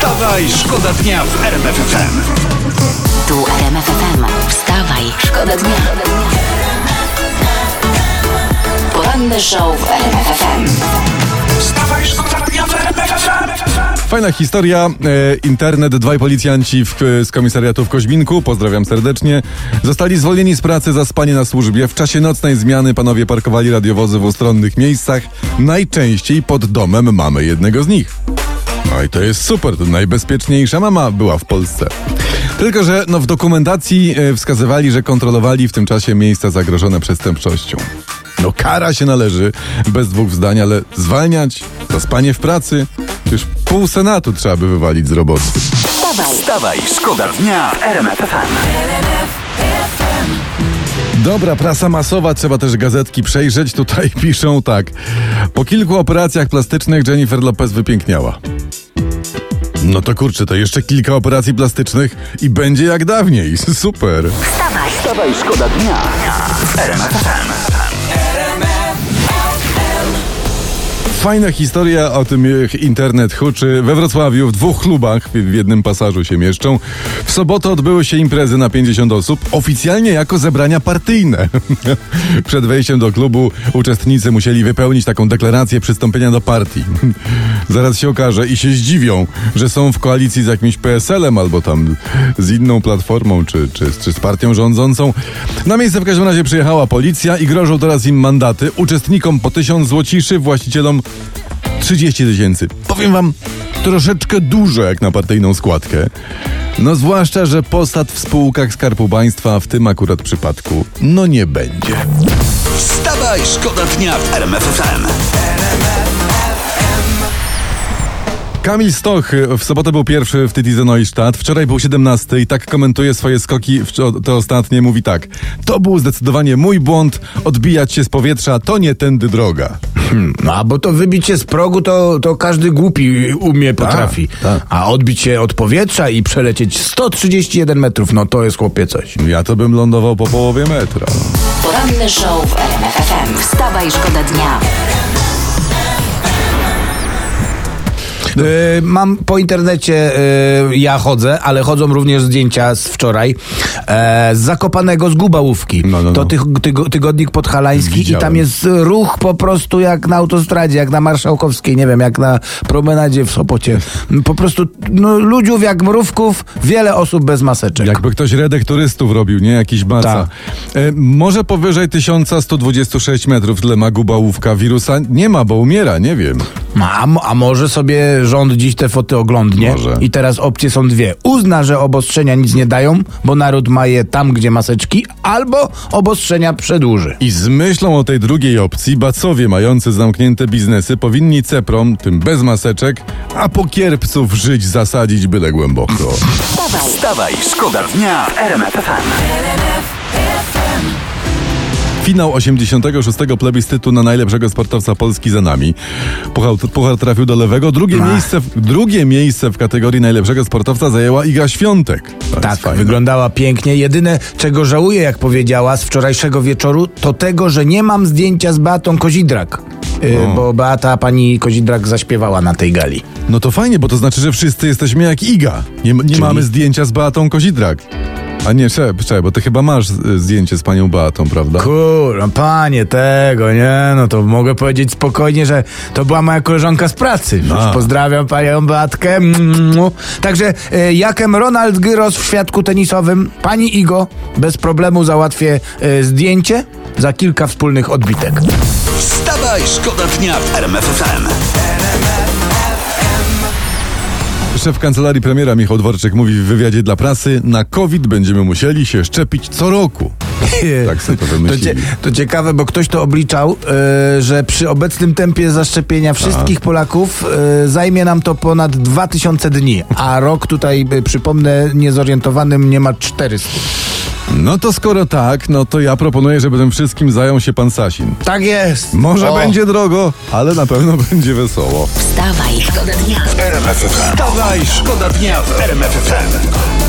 Wstawaj, szkoda dnia w RMF FM. Tu RMF FM. Wstawaj, szkoda dnia. Poranny show w RMF FM. Wstawaj, szkoda dnia w RMF FM. Fajna historia. E, internet, dwaj policjanci w, z komisariatu w Koźminku, pozdrawiam serdecznie, zostali zwolnieni z pracy za spanie na służbie. W czasie nocnej zmiany panowie parkowali radiowozy w ustronnych miejscach, najczęściej pod domem mamy jednego z nich. No i to jest super, to najbezpieczniejsza mama była w Polsce. Tylko, że no, w dokumentacji e, wskazywali, że kontrolowali w tym czasie miejsca zagrożone przestępczością. No kara się należy, bez dwóch zdań, ale zwalniać za spanie w pracy, już pół senatu trzeba by wywalić z roboty. Wstawaj, Wstawaj, szkoda dnia w RMF. Dobra, prasa masowa, trzeba też gazetki przejrzeć. Tutaj piszą tak. Po kilku operacjach plastycznych Jennifer Lopez wypiękniała. No to kurczę, to jeszcze kilka operacji plastycznych i będzie jak dawniej. Super. wstawaj, Wstawaj, szkoda dnia w Fajna historia o tym, jak internet huczy. We Wrocławiu w dwóch klubach w jednym pasażu się mieszczą. W sobotę odbyły się imprezy na 50 osób, oficjalnie jako zebrania partyjne. Przed wejściem do klubu uczestnicy musieli wypełnić taką deklarację przystąpienia do partii. Zaraz się okaże i się zdziwią, że są w koalicji z jakimś PSL-em albo tam z inną platformą, czy, czy, czy z partią rządzącą. Na miejsce w każdym razie przyjechała policja i grożą teraz im mandaty. Uczestnikom po 1000 złociszy, właścicielom 30 tysięcy. Powiem wam, troszeczkę dużo jak na partyjną składkę. No zwłaszcza, że posad w spółkach Skarbu Państwa w tym akurat przypadku no nie będzie. Wstawaj, szkoda dnia w RMF FM. Kamil Stoch w sobotę był pierwszy w Tytize Neustadt, wczoraj był 17 i tak komentuje swoje skoki, te ostatnie, mówi tak. To był zdecydowanie mój błąd, odbijać się z powietrza to nie tędy droga. No, a bo to wybić się z progu, to, to każdy głupi umie, potrafi. tak. A odbić się od powietrza i przelecieć 131 metrów, no to jest chłopie coś. Ja to bym lądował po połowie metra. poranny show w RMF FM. Wstawaj, szkoda dnia. Mam po internecie, e, ja chodzę, ale chodzą również zdjęcia z wczoraj, e, z Zakopanego, z Gubałówki. No, no, To no. tych, tygo, tygodnik podhalański i Widziałem. tam jest ruch po prostu jak na autostradzie, jak na Marszałkowskiej, nie wiem, jak na promenadzie w Sopocie. Po prostu no, ludziów jak mrówków, wiele osób bez maseczek. Jakby ktoś redek turystów robił, nie? Jakiś baca. E, może powyżej 1126 metrów, tyle ma gubałówka. Wirusa nie ma, bo umiera, nie wiem. A może sobie rząd dziś te foty oglądnie Może. i teraz opcje są dwie. Uzna, że obostrzenia nic nie dają, bo naród ma je tam, gdzie maseczki, albo obostrzenia przedłuży. I z myślą o tej drugiej opcji, bacowie mający zamknięte biznesy powinni ceprom, tym bez maseczek, a po kierpców żyć zasadzić byle głęboko. Wstawaj, Wstawaj, szkoda dnia w RMF FM. Finał 86. plebiscytu na najlepszego sportowca Polski za nami. Puchar, puchar trafił do lewego. Drugie miejsce, w, drugie miejsce w kategorii najlepszego sportowca zajęła Iga Świątek. To Tak, wyglądała pięknie. Jedyne, czego żałuję, jak powiedziała z wczorajszego wieczoru, to tego, że nie mam zdjęcia z Beatą Kozidrak. Yy, bo Beata pani Kozidrak zaśpiewała na tej gali. No to fajnie, bo to znaczy, że wszyscy jesteśmy jak Iga. Nie, nie mamy zdjęcia z Beatą Kozidrak. A nie, czekaj, czekaj, bo ty chyba masz zdjęcie z panią Beatą, prawda? Kurwa, panie tego, nie? No to mogę powiedzieć spokojnie, że to była moja koleżanka z pracy. A. pozdrawiam panią Beatkę. Mm. Także e, jakem Ronald Gyros w świadku tenisowym, pani Igo, bez problemu załatwię e, zdjęcie za kilka wspólnych odbitek. Wstawaj, szkoda dnia w RMF FM. Szef kancelarii premiera Michał Dworczyk mówi w wywiadzie dla prasy, na COVID będziemy musieli się szczepić co roku. Tak sobie to To, wymyślili. cie, to ciekawe, bo ktoś to obliczał, e, że przy obecnym tempie zaszczepienia wszystkich Polaków e, zajmie nam to ponad 2000 dni, a rok tutaj, e, przypomnę, niezorientowanym nie ma 400. No to skoro tak, no to ja proponuję, żeby tym wszystkim zajął się pan Sasin. Tak jest. Może O. będzie drogo, ale na pewno będzie wesoło. Wstawaj, szkoda dnia. Wstawaj, szkoda dnia w RMF FM.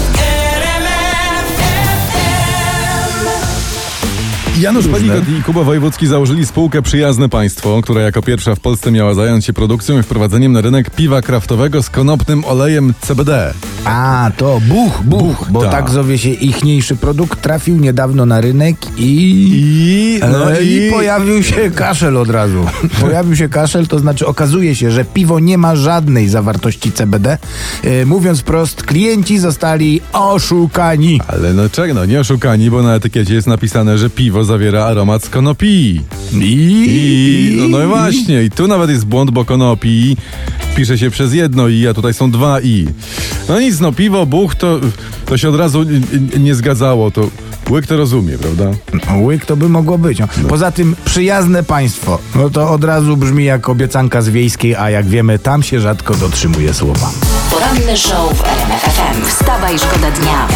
Janusz Palikot i Kuba Wojewódzki założyli spółkę Przyjazne Państwo, która jako pierwsza w Polsce miała zająć się produkcją i wprowadzeniem na rynek piwa kraftowego z konopnym olejem CBD. A, to buch, buch, Buch, bo tak. tak zowie się ichniejszy produkt, trafił niedawno na rynek i... I, No i pojawił się kaszel od razu. Pojawił się kaszel, to znaczy okazuje się, że piwo nie ma żadnej zawartości CBD. E, mówiąc prost, klienci zostali oszukani. Ale no czego, no nie oszukani, bo na etykiecie jest napisane, że piwo zawiera aromat z konopi. I, no, no i właśnie, i tu nawet jest błąd, bo konopi pisze się przez jedno i, a tutaj są dwa i. No nic, no piwo, buch, to, to się od razu nie, nie zgadzało, to łyk to rozumie, prawda? Łyk to by mogło być. No. Poza tym przyjazne państwo, no to od razu brzmi jak obiecanka z wiejskiej, a jak wiemy, tam się rzadko dotrzymuje słowa. Poranny show w RMF FM. Wstawaj, szkoda dnia.